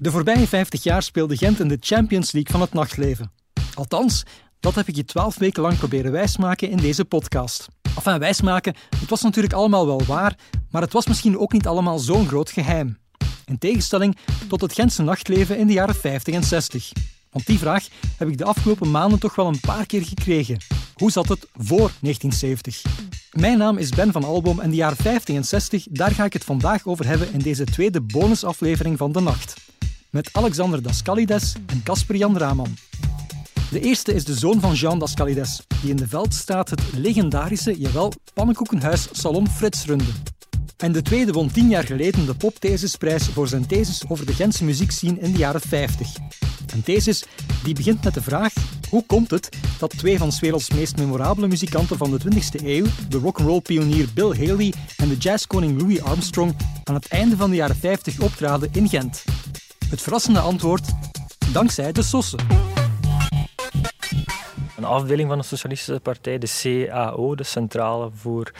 De voorbije 50 jaar speelde Gent in de Champions League van het nachtleven. Althans, dat heb ik je 12 weken lang proberen wijsmaken in deze podcast. Enfin, wijsmaken, het was natuurlijk allemaal wel waar, maar het was misschien ook niet allemaal zo'n groot geheim. In tegenstelling tot het Gentse nachtleven in de jaren 50 en 60. Want die vraag heb ik de afgelopen maanden toch wel een paar keer gekregen. Hoe zat het voor 1970? Mijn naam is Ben van Alboom en de jaren 50 en 60, daar ga ik het vandaag over hebben in deze tweede bonusaflevering van De Nacht. Met Alexander Daskalides en Casper Jan Raman. De eerste is de zoon van Jean Daskalides, die in de Veldstraat het legendarische, jawel, pannenkoekenhuis Salon Frits runde. En de tweede won tien jaar geleden de Popthesisprijs voor zijn thesis over de Gentse muziekscene in de jaren 50. Een thesis die begint met de vraag hoe komt het dat twee van 's werelds meest memorabele muzikanten van de 20e eeuw, de rock'n'roll pionier Bill Haley en de jazzkoning Louis Armstrong, aan het einde van de jaren 50 optraden in Gent? Het verrassende antwoord: dankzij de Sossen. Een afdeling van de Socialistische Partij, de CAO, de Centrale voor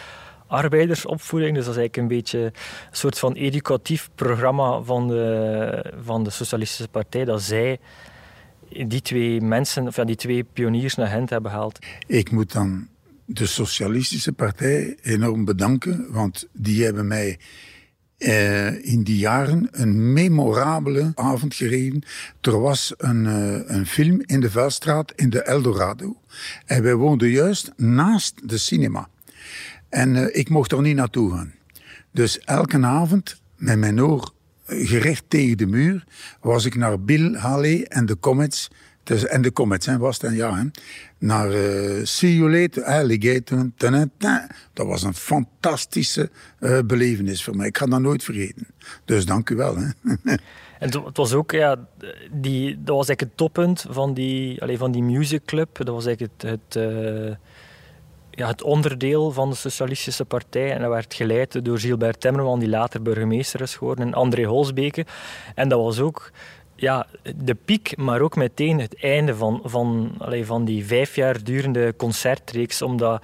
arbeidersopvoeding. Dus dat is eigenlijk een beetje een soort van educatief programma van de, van de Socialistische Partij, dat zij die twee mensen, of ja, die twee pioniers naar Gent hebben gehaald. Ik moet dan de Socialistische Partij enorm bedanken, want die hebben mij eh, in die jaren een memorabele avond gereden. Er was een, eh, een film in de Vuilstraat in de Eldorado. En wij woonden juist naast de cinema. En eh, ik mocht er niet naartoe gaan. Dus elke avond, met mijn oor gericht tegen de muur, was ik naar Bill Haley en de Comets. Dus, en de Comets, hè, was het, ja. Hè, naar uh, See You Later, Alligator. Dat was een fantastische uh, belevenis voor mij. Ik ga dat nooit vergeten. Dus dank u wel. Hè. En het was ook, ja, die, dat was eigenlijk het toppunt van die, allez, van die music club. Dat was eigenlijk het, ja, het onderdeel van de Socialistische Partij. En dat werd geleid door Gilbert Temmerman, die later burgemeester is geworden, en André Holsbeke. En dat was ook ja, de piek, maar ook meteen het einde van, van, allez, van die vijf jaar durende concertreeks. Omdat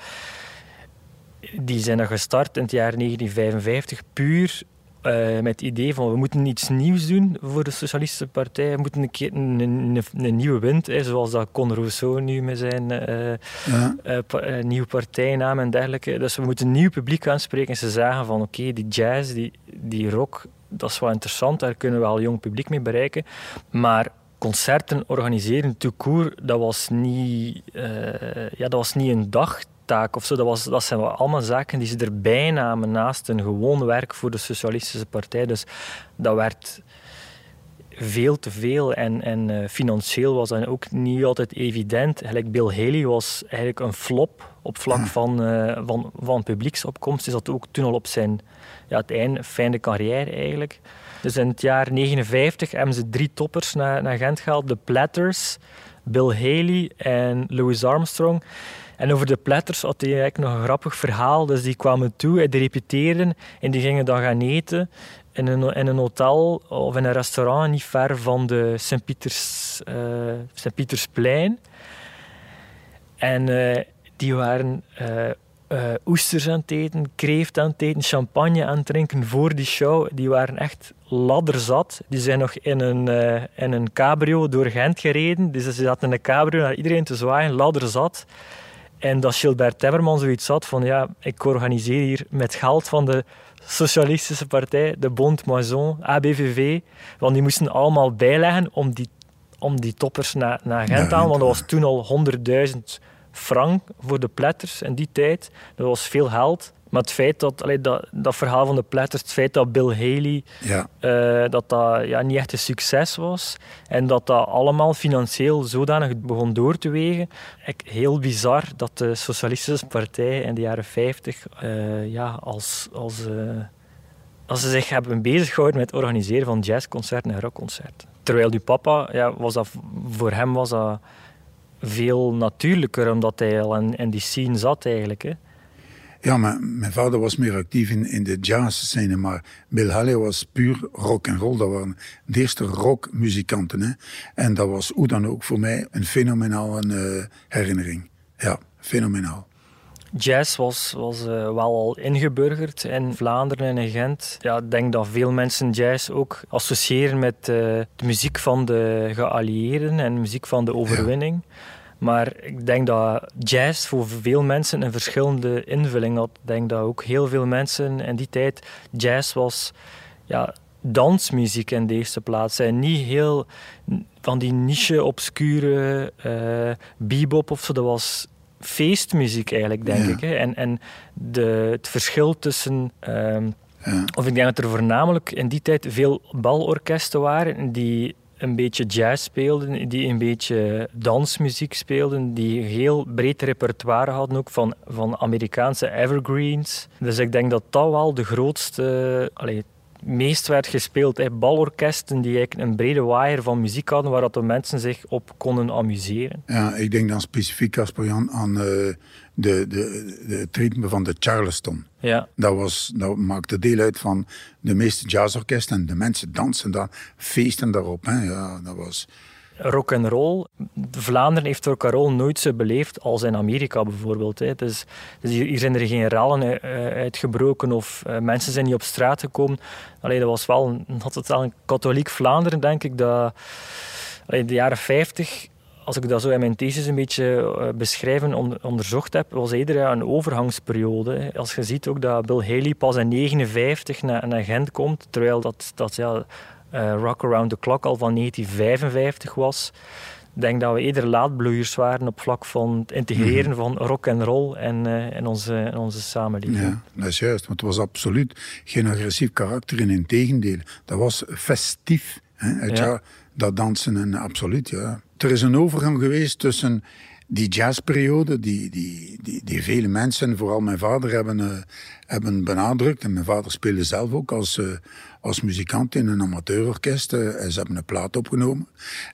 die zijn dan gestart in het jaar 1955, puur uh, met het idee van we moeten iets nieuws doen voor de Socialistische Partij. We moeten een keer een, een, een nieuwe wind, hè, zoals dat Con Rousseau nu met zijn uh, ja. uh, nieuwe partijnaam en dergelijke. Dus we moeten een nieuw publiek aanspreken. En ze zagen van oké, okay, die jazz, die, die rock, dat is wel interessant. Daar kunnen we al jong publiek mee bereiken. Maar concerten organiseren, tout court, dat was niet, ja, dat was niet een dag taak of zo. Dat, was, dat zijn allemaal zaken die ze erbij namen naast een gewoon werk voor de Socialistische Partij. Dus dat werd veel te veel en, en uh, financieel was dat ook niet altijd evident. Gelijk Bill Haley was eigenlijk een flop op vlak van, uh, van, van publieksopkomst. Is dat ook toen al op zijn ja, het einde, fijne carrière eigenlijk. Dus in het jaar 59 hebben ze drie toppers naar, naar Gent gehaald. De Platters, Bill Haley en Louis Armstrong. En over de Platters had hij eigenlijk nog een grappig verhaal. Dus die kwamen toe en die repeteerden en die gingen dan gaan eten in een, in een hotel of in een restaurant niet ver van de Sint-Pieters, uh, Sint-Pietersplein. En uh, die waren uh, oesters aan het eten, kreeft aan het eten, champagne aan het drinken voor die show. Die waren echt ladderzat. Die zijn nog in een, in een cabrio door Gent gereden. Dus ze zaten in een cabrio naar iedereen te zwaaien, ladderzat. En dat Gilbert Temmerman zoiets had van ja, ik organiseer hier met geld van de Socialistische Partij, de Bond Moison, ABVV, want die moesten allemaal bijleggen om die, om die toppers naar, naar Gent te halen, want dat was toen al 100.000 frank voor de pletters in die tijd. Dat was veel geld. Maar het feit dat, allee, dat, dat verhaal van de Platters, het feit dat Bill Haley, ja. Uh, dat dat ja, niet echt een succes was en dat dat allemaal financieel zodanig begon door te wegen. Heel bizar dat de Socialistische Partij in de jaren 50 uh, ja, als, als, uh, als ze zich hebben beziggehouden met het organiseren van jazzconcerten en rockconcerten. Terwijl die papa, ja, was dat, voor hem was dat veel natuurlijker, omdat hij al in, in die scene zat eigenlijk. Hè. Ja, maar mijn vader was meer actief in, in de jazzscène, maar Bill Haley was puur rock en roll. Dat waren de eerste rockmuzikanten. Hè? En dat was hoe dan ook voor mij een fenomenale uh, herinnering. Ja, fenomenaal. jazz was, was uh, wel al ingeburgerd in Vlaanderen en in Gent. Ja, ik denk dat veel mensen jazz ook associëren met uh, de muziek van de geallieerden en de muziek van de overwinning. Maar ik denk dat jazz voor veel mensen een verschillende invulling had. Ik denk dat ook heel veel mensen in die tijd jazz was ja, dansmuziek in de eerste plaats. En niet heel van die niche, obscure uh, bebop of zo. Dat was feestmuziek eigenlijk, denk ik. Hè. En, en de, het verschil tussen... Ehm, ja. Of ik denk dat er voornamelijk in die tijd veel balorkesten waren die een beetje jazz speelden, die een beetje dansmuziek speelden, die een heel breed repertoire hadden ook van, van Amerikaanse evergreens. Dus ik denk dat dat wel de grootste, allee, meest werd gespeeld. Hè. Balorkesten die eigenlijk een brede waaier van muziek hadden waar dat de mensen zich op konden amuseren. Ja, ik denk dan specifiek, Casper Jan, aan uh, de, de, de, het ritme van de Charleston. Ja. Dat, was, dat maakte deel uit van de meeste jazzorkesten en de mensen dansen daar, feesten daarop. Hè. Ja, dat was rock and roll. Vlaanderen heeft rock and roll nooit zo beleefd als in Amerika bijvoorbeeld. Hè. Dus, dus hier zijn er geen rellen uitgebroken of uh, mensen zijn niet op straat gekomen. Allee, dat was wel, had het wel een katholiek Vlaanderen, denk ik, dat de jaren 50 als ik dat zo in mijn thesis een beetje beschrijven, on, onderzocht heb, was eerder een overgangsperiode. Als je ziet ook dat Bill Haley pas in 1959 naar, naar Gent komt, terwijl dat, dat ja, uh, Rock Around the Clock al van 1955 was. Ik denk dat we eerder laadbloeiers waren op vlak van het integreren mhm. van rock en roll en uh, in, onze, in onze samenleving. Ja, dat is juist, want het was absoluut geen agressief karakter. In tegendeel, dat was festief. Hè? ja. dat dansen en absoluut, ja. Er is een overgang geweest tussen die jazzperiode, die, die, die, die vele mensen, vooral mijn vader, hebben, uh, hebben benadrukt. En mijn vader speelde zelf ook als, uh, als muzikant in een amateurorkest. Uh, ze hebben een plaat opgenomen.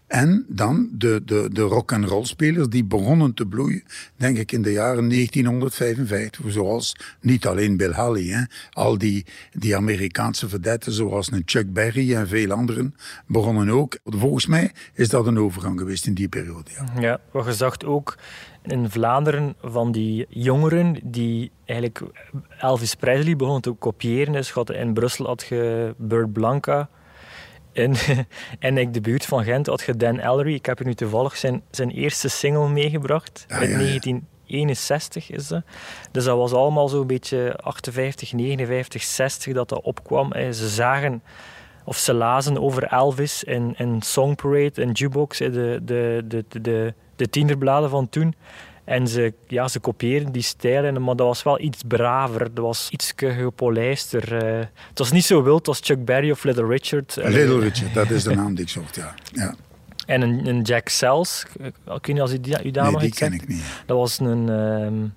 En dan de, de, de rock and roll spelers die begonnen te bloeien, denk ik in de jaren 1955. Zoals niet alleen Bill Haley, hè, al die, die Amerikaanse vedetten zoals Chuck Berry en veel anderen begonnen ook. Volgens mij is dat een overgang geweest in die periode. Ja, ja wat je zag ook in Vlaanderen van die jongeren die eigenlijk Elvis Presley begonnen te kopiëren. Dus had in Brussel had je Burt Blanca. En, en in de buurt van Gent had je Dan Ellery. Ik heb nu toevallig zijn, zijn eerste single meegebracht. Ah, uit 1961 is dat. Dus dat was allemaal zo'n beetje 58, 59, 60 dat dat opkwam. Ze zagen of ze lazen over Elvis in, in Song Parade en Jukebox, de, de, de, de, de tienerbladen van toen. En ze, ja, ze kopieerden die stijlen, maar dat was wel iets braver. Dat was iets gepolijster. Uh, het was niet zo wild als Chuck Berry of Little Richard. Little Richard, dat is de naam die ik zocht, ja. ja. En een, een Jack Sells, ik weet niet als u, u daar nee, die ken ik niet. Dat was een... Uh,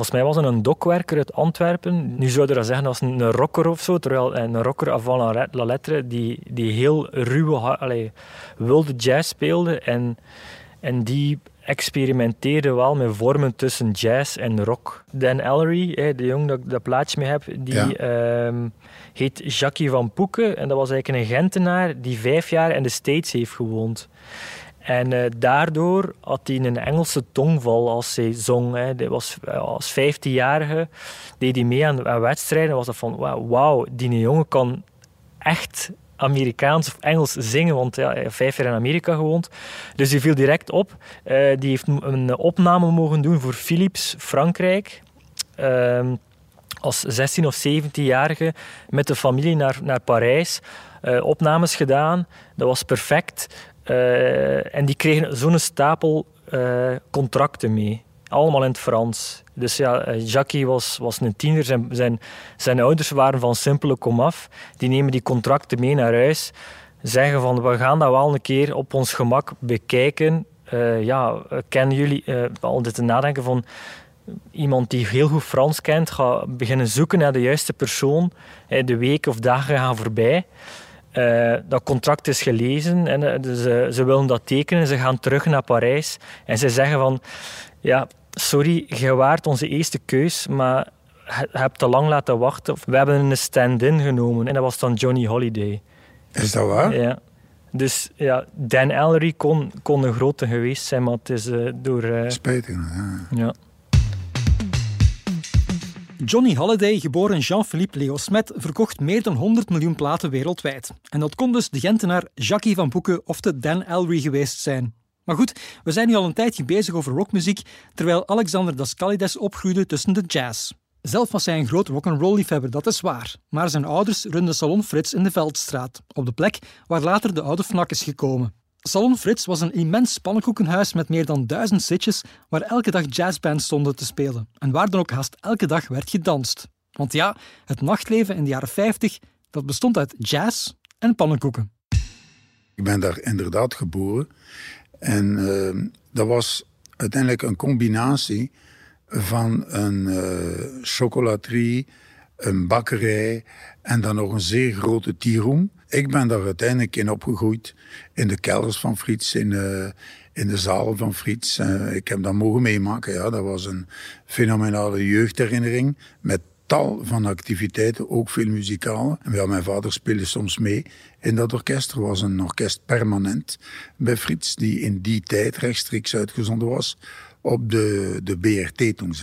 Volgens mij was het een dokwerker uit Antwerpen. Nu zou je dat zeggen als een rocker of zo. Terwijl een rocker avant la lettre die, die heel ruwe, allee, wilde jazz speelde. En, en die experimenteerde wel met vormen tussen jazz en rock. Dan Ellery, de jong dat ik dat plaatje mee heb, die ehm, heet Jackie van Poeken. En dat was eigenlijk een Gentenaar die vijf jaar in de States heeft gewoond. En uh, daardoor had hij een Engelse tongval als hij zong. Hè. Was, eh, als 15-jarige deed hij mee aan, wedstrijden. was dat van, wauw, die jongen kan echt Amerikaans of Engels zingen, want ja, hij heeft vijf jaar in Amerika gewoond. Dus die viel direct op. Uh, die heeft een opname mogen doen voor Philips Frankrijk. Uh, als 16 of 17-jarige met de familie naar, naar Parijs. Opnames gedaan. Dat was perfect. Uh, en die kregen zo'n stapel contracten mee. Allemaal in het Frans. Dus ja, eh, Jackie was, was een tiener. Zijn, zijn, zijn ouders waren van simpele komaf. Die nemen die contracten mee naar huis. Zeggen van, we gaan dat wel een keer op ons gemak bekijken. Uh, ja, kennen jullie... Al dit te nadenken van... Iemand die heel goed Frans kent, gaat beginnen zoeken naar de juiste persoon. De weken of dagen gaan voorbij. Uh, dat contract is gelezen en dus, ze willen dat tekenen. Ze gaan terug naar Parijs en ze zeggen van ja, sorry, je waart onze eerste keus, maar je hebt te lang laten wachten. We hebben een stand-in genomen en dat was dan Johnny Holiday. Is dat waar? Ja. Dus ja, Dan Ellery kon, kon een grote geweest zijn, maar het is uh, door... Spijtig, ja. ja. Johnny Halliday, geboren Jean-Philippe Leo Smet, verkocht meer dan 100 miljoen platen wereldwijd. En dat kon dus de Gentenaar Jackie van Boeken of de Dan Elry geweest zijn. Maar goed, we zijn nu al een tijdje bezig over rockmuziek, terwijl Alexander Daskalides opgroeide tussen de jazz. Zelf was hij een groot rock'n'roll liefhebber, dat is waar. Maar zijn ouders runden Salon Frits in de Veldstraat, op de plek waar later de oude fnak is gekomen. Salon Frits was een immens pannenkoekenhuis met meer dan duizend zitjes waar elke dag jazzbands stonden te spelen en waar dan ook haast elke dag werd gedanst. Want ja, het nachtleven in de jaren 50 dat bestond uit jazz en pannenkoeken. Ik ben daar inderdaad geboren en uh, dat was uiteindelijk een combinatie van een uh, chocolaterie, een bakkerij en dan nog een zeer grote tieroom. Ik ben daar uiteindelijk in opgegroeid, in de kelders van Frits, in de, in de zalen van Frits. Uh, ik heb dat mogen meemaken. Ja, dat was een fenomenale jeugdherinnering met tal van activiteiten, ook veel muzikale. En mijn vader speelde soms mee in dat orkest. Er was een orkest permanent bij Frits, die in die tijd rechtstreeks uitgezonden was op de, de BRT toen.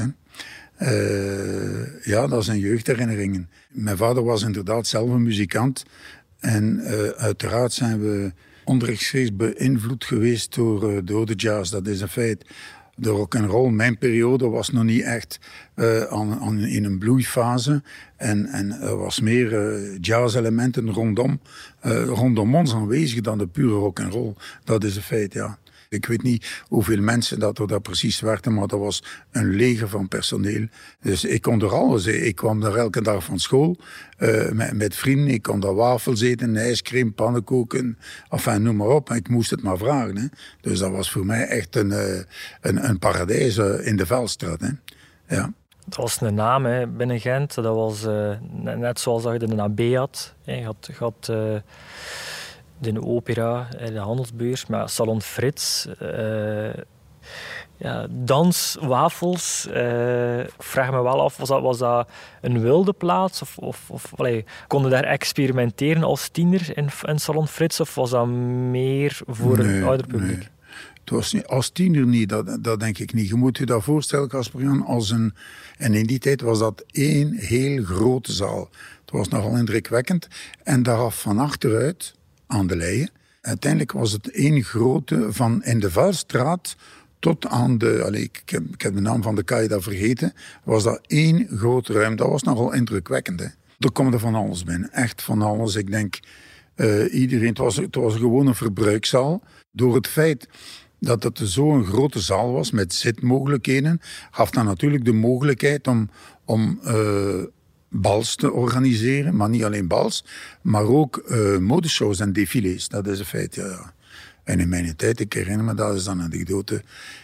Uh, ja, dat zijn jeugdherinneringen. Mijn vader was inderdaad zelf een muzikant. En uh, uiteraard zijn we onrechtstreeks beïnvloed geweest door, uh, door de jazz. Dat is een feit. De rock and roll, mijn periode, was nog niet echt aan, aan, in een bloeifase. En, en er was meer jazz-elementen rondom, rondom ons aanwezig dan de pure rock and roll. Dat is een feit, ja. Ik weet niet hoeveel mensen dat er daar precies werkten, maar dat was een leger van personeel. Dus ik kon er alles. Ik kwam daar elke dag van school uh, met, met, vrienden. Ik kon daar wafels eten, ijscream, pannenkoeken. Enfin, noem maar op. Ik moest het maar vragen. Hè. Dus dat was voor mij echt een, uh, een, een paradijs uh, in de Veldstraat. Hè. Ja. Dat was een naam binnen Gent. Dat was net zoals dat je de AB had. Je had, je had de opera, de handelsbeurs, maar Salon Frits. Uh, ja, dans, wafels. Uh, ik vraag me wel af, was dat, was dat een wilde plaats? Of, of, of allee, konden daar experimenteren als tiener in, in Salon Frits? Of was dat meer voor nee, een ouder publiek? Nee. Het was niet, als tiener niet, dat, dat denk ik niet. Je moet je dat voorstellen, Casperian, als een... En in die tijd was dat één heel grote zaal. Het was nogal indrukwekkend. En daaraf van achteruit aan de leien. Uiteindelijk was het één grote van in de Vuilstraat tot aan de, ik, heb, de naam van de daar vergeten, was dat één grote ruimte. Dat was nogal indrukwekkend. Er komt er van alles binnen, echt van alles. Ik denk, uh, iedereen, het was, was gewoon een verbruikszaal. Door het feit dat het zo'n grote zaal was met zitmogelijkheden, gaf dat natuurlijk de mogelijkheid om, om uh, bals te organiseren. Maar niet alleen bals, maar ook uh, modeshows en défilés. Dat is een feit, ja. En in mijn tijd, ik herinner me, dat is dan een anekdote.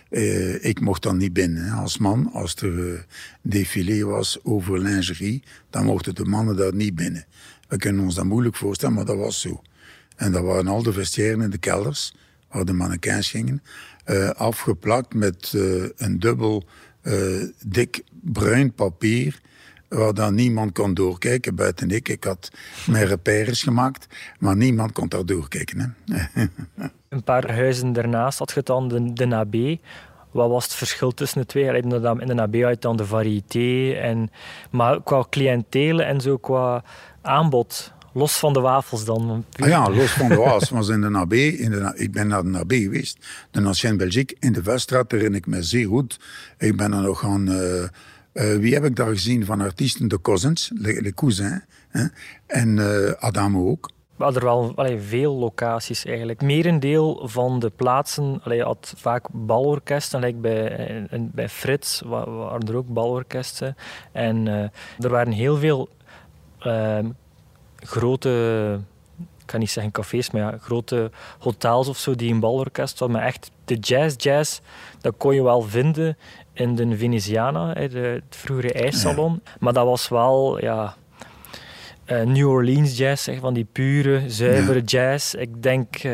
Uh, ik mocht dan niet binnen als man. Als er uh, défilé was over lingerie, dan mochten de mannen daar niet binnen. We kunnen ons dat moeilijk voorstellen, maar dat was zo. En dat waren al de vestiaires in de kelders, waar de mannequins gingen, afgeplakt met een dubbel dik bruin papier waar dan niemand kon doorkijken, buiten ik. Ik had mijn repères gemaakt, maar niemand kon daar doorkijken. Hè. Een paar huizen daarnaast had je dan de, de. Wat was het verschil tussen de twee? In de, in de AB had je dan de variété, en, maar qua cliëntelen en zo qua aanbod, Los van de wafels dan? Ah ja, los van de wafels. was in de AB, in de, ik ben naar de AB geweest, de Ancienne Belgique, in de Weststraat, herinner ik me zeer goed. Ik ben er nog gaan... Uh, uh, wie heb ik daar gezien van artiesten? De Cousins, de Cousins. Hè? En uh, Adamo ook. We hadden wel allee, veel locaties eigenlijk. Merendeel van de plaatsen allee, had vaak balorkesten. Like bij, bij Frits waren er ook balorkesten. En er waren heel veel ehm, grote ik kan niet zeggen cafés, maar ja, grote hotels of zo die een balorkest hadden. Maar echt de jazz, jazz, dat kon je wel vinden in de Veneziana, het vroegere ijssalon. Maar dat was wel, ja, uh, New Orleans jazz, zeg, van die pure, zuivere jazz. Ik denk uh,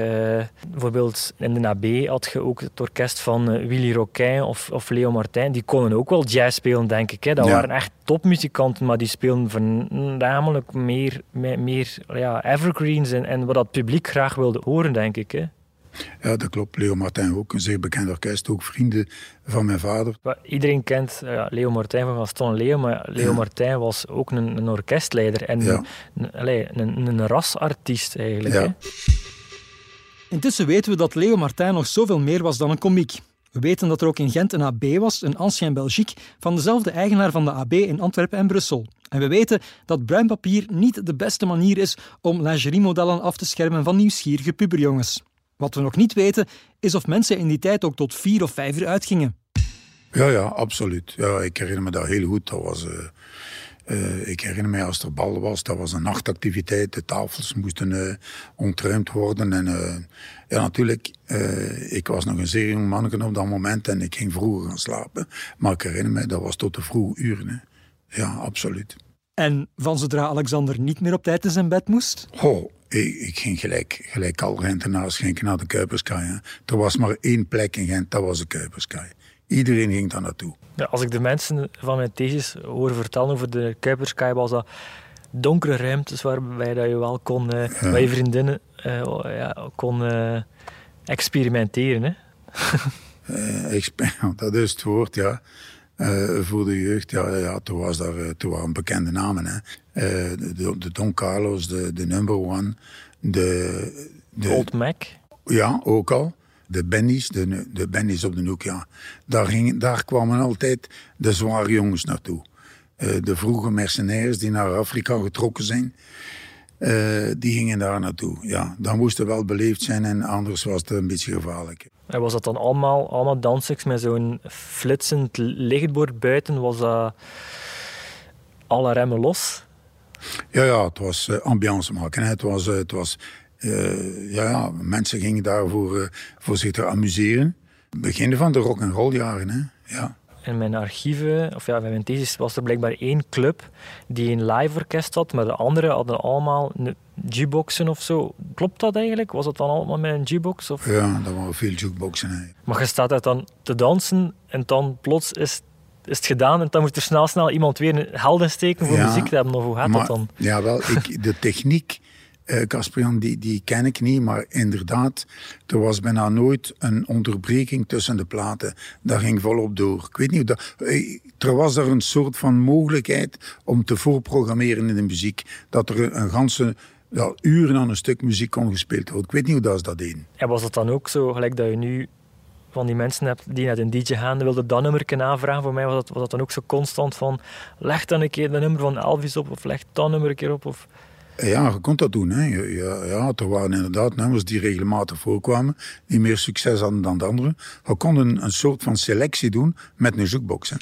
bijvoorbeeld in de AB had je ook het orkest van uh, Willy Roquin of, of Leo Martin. Die konden ook wel jazz spelen, denk ik. Hè. Dat waren echt topmuzikanten, maar die speelden voornamelijk meer, meer, meer ja, evergreens en, en wat dat publiek graag wilde horen, denk ik. Hè. Ja, dat klopt. Leo Martin ook, een zeer bekend orkest. Ook vrienden van mijn vader. Iedereen kent uh, Leo Martin van Gaston Leo, maar Leo ja. Martin was ook een, een orkestleider en ja. een, een, een, rasartiest eigenlijk. Hè? Intussen weten we dat Leo Martin nog zoveel meer was dan een komiek. We weten dat er ook in Gent een AB was, een Ancien Belgique, van dezelfde eigenaar van de AB in Antwerpen en Brussel. En we weten dat bruin papier niet de beste manier is om lingeriemodellen af te schermen van nieuwsgierige puberjongens. Wat we nog niet weten, is of mensen in die tijd ook tot vier of vijf uur uitgingen. Ja, ja, absoluut. Ja, ik herinner me dat heel goed. Dat was, uh, uh, ik herinner me als er bal was, dat was een nachtactiviteit. De tafels moesten uh, ontruimd worden. En ja, natuurlijk, ik was nog een zeer jong manneke op dat moment en ik ging vroeger gaan slapen. Maar ik herinner me, dat was tot de vroege uren. Hè. Ja, absoluut. En van zodra Alexander niet meer op tijd in zijn bed moest? Oh, ik, ik ging gelijk, gelijk al rentenaars ging naar de Kuiperskaai. Er was maar één plek in Gent, dat was de Kuiperskaai. Iedereen ging daar naartoe. Ja, als ik de mensen van mijn thesis hoor vertellen over de Kuiperskaai, was dat donkere ruimtes waarbij dat je wel kon, uh, ja. je vriendinnen uh, ja, kon uh, experimenteren. Hè? dat is het woord, ja. Uh, voor de jeugd, ja, ja toen, was daar, uh, toen waren bekende namen. Hè. Uh, de, de, Don Carlos, de, de Number One, de, de... Old Mac? Ja, ook al. De Benny's, de, de Benny's op de hoek, ja. Daar, ging, daar kwamen altijd de zware jongens naartoe. de vroege mercenaires die naar Afrika getrokken zijn. Die gingen daar naartoe. Ja, dan moesten wel beleefd zijn en anders was het een beetje gevaarlijk. En was dat dan allemaal, allemaal dansers met zo'n flitsend lichtbord buiten? Was dat alle remmen los? Ja, ja het was uh, ambiance maken. Het was, uh, het was ja, ja, mensen gingen daarvoor voor zich te amuseren. Begin van de rock and roll jaren, hè? Ja in mijn archieven, of ja, in mijn thesis was er blijkbaar één club die een live orkest had, maar de anderen hadden allemaal jukeboxen of zo. Klopt dat eigenlijk? Was dat dan allemaal met een jukebox? Of? Ja, dat waren veel jukeboxen. Maar je staat daar dan te dansen en dan plots is, is het gedaan en dan moet er snel snel iemand weer een helden steken voor muziek te hebben. Of hoe gaat dat dan? Ja, wel, ik, de techniek Eh, die, die ken ik niet, maar inderdaad, er was bijna nooit een onderbreking tussen de platen. Dat ging volop door. Ik weet niet, dat, eh, er was er een soort van mogelijkheid om te voorprogrammeren in de muziek. Dat er een ganse uren aan een stuk muziek kon gespeeld worden. Ik weet niet hoe dat ze dat deden. En was dat dan ook zo, gelijk dat je nu van die mensen hebt die naar een DJ gaan, wilde dat nummer aanvragen. Voor mij was dat, was dat dan ook zo constant van, leg dan een keer de nummer van Elvis op, of leg dat nummer een keer op. Of... Ja, je kon dat doen. Hè. Ja, ja, er waren inderdaad nummers die regelmatig voorkwamen, die meer succes hadden dan de andere. Je kon een, een soort van selectie doen met een. Hè.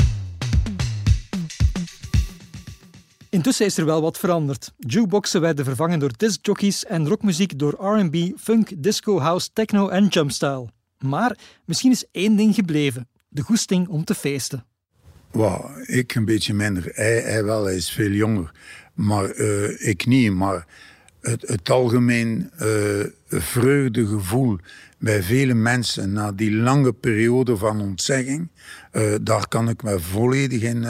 Intussen is er wel wat veranderd. Jukeboxen werden vervangen door discjockeys en rockmuziek door R&B, funk, disco, house, techno en jumpstyle. Maar misschien is één ding gebleven: de goesting om te feesten. Wow, ik een beetje minder. Hij, hij wel, hij is veel jonger. Maar uh, ik niet. Maar het, het algemeen uh, vreugdegevoel bij vele mensen na die lange periode van ontzegging, uh, daar kan ik me volledig in,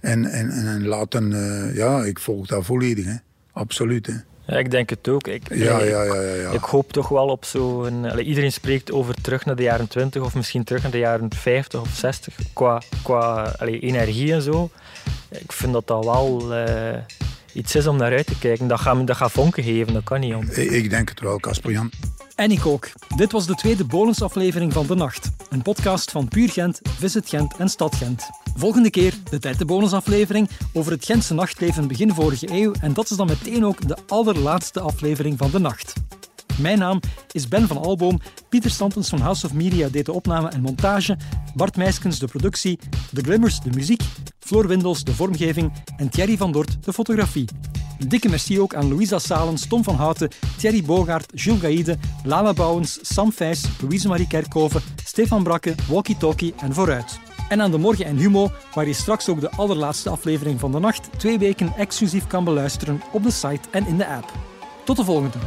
en, en, en laten. ja, ik volg dat volledig. Hè. Absoluut. Hè. Ja, ik denk het ook. Ik, ja, ja, ja, ja, ik hoop toch wel op zo'n... Iedereen spreekt over terug naar de jaren 20 of misschien terug naar de jaren 50 of 60 qua, qua allee, energie en zo. Ik vind dat dat wel uh, iets is om naar uit te kijken. Dat gaat, dat gaat vonken geven, dat kan niet om. Ik denk het wel, Casper Jan. En ik ook. Dit was de tweede bonusaflevering van De Nacht. Een podcast van Puur Gent, Visit Gent en Stad Gent. Volgende keer de derde bonusaflevering over het Gentse nachtleven begin vorige eeuw. En dat is dan meteen ook de allerlaatste aflevering van De Nacht. Mijn naam is Ben van Alboom. Pieter Stantens van House of Media deed de opname en montage. Bart Meiskens de productie. De Glimmers de muziek. Floor Windels de vormgeving. En Thierry van Dort de fotografie. Dikke merci ook aan Louisa Salens, Tom van Houten, Thierry Bogaert, Jules Gaïde, Lala Bouwens, Sam Vijs, Louise-Marie Kerkhoven, Stefan Brakke, Walkie Talkie en Vooruit. En aan de Morgen en Humo, waar je straks ook de allerlaatste aflevering van de nacht twee weken exclusief kan beluisteren op de site en in de app. Tot de volgende!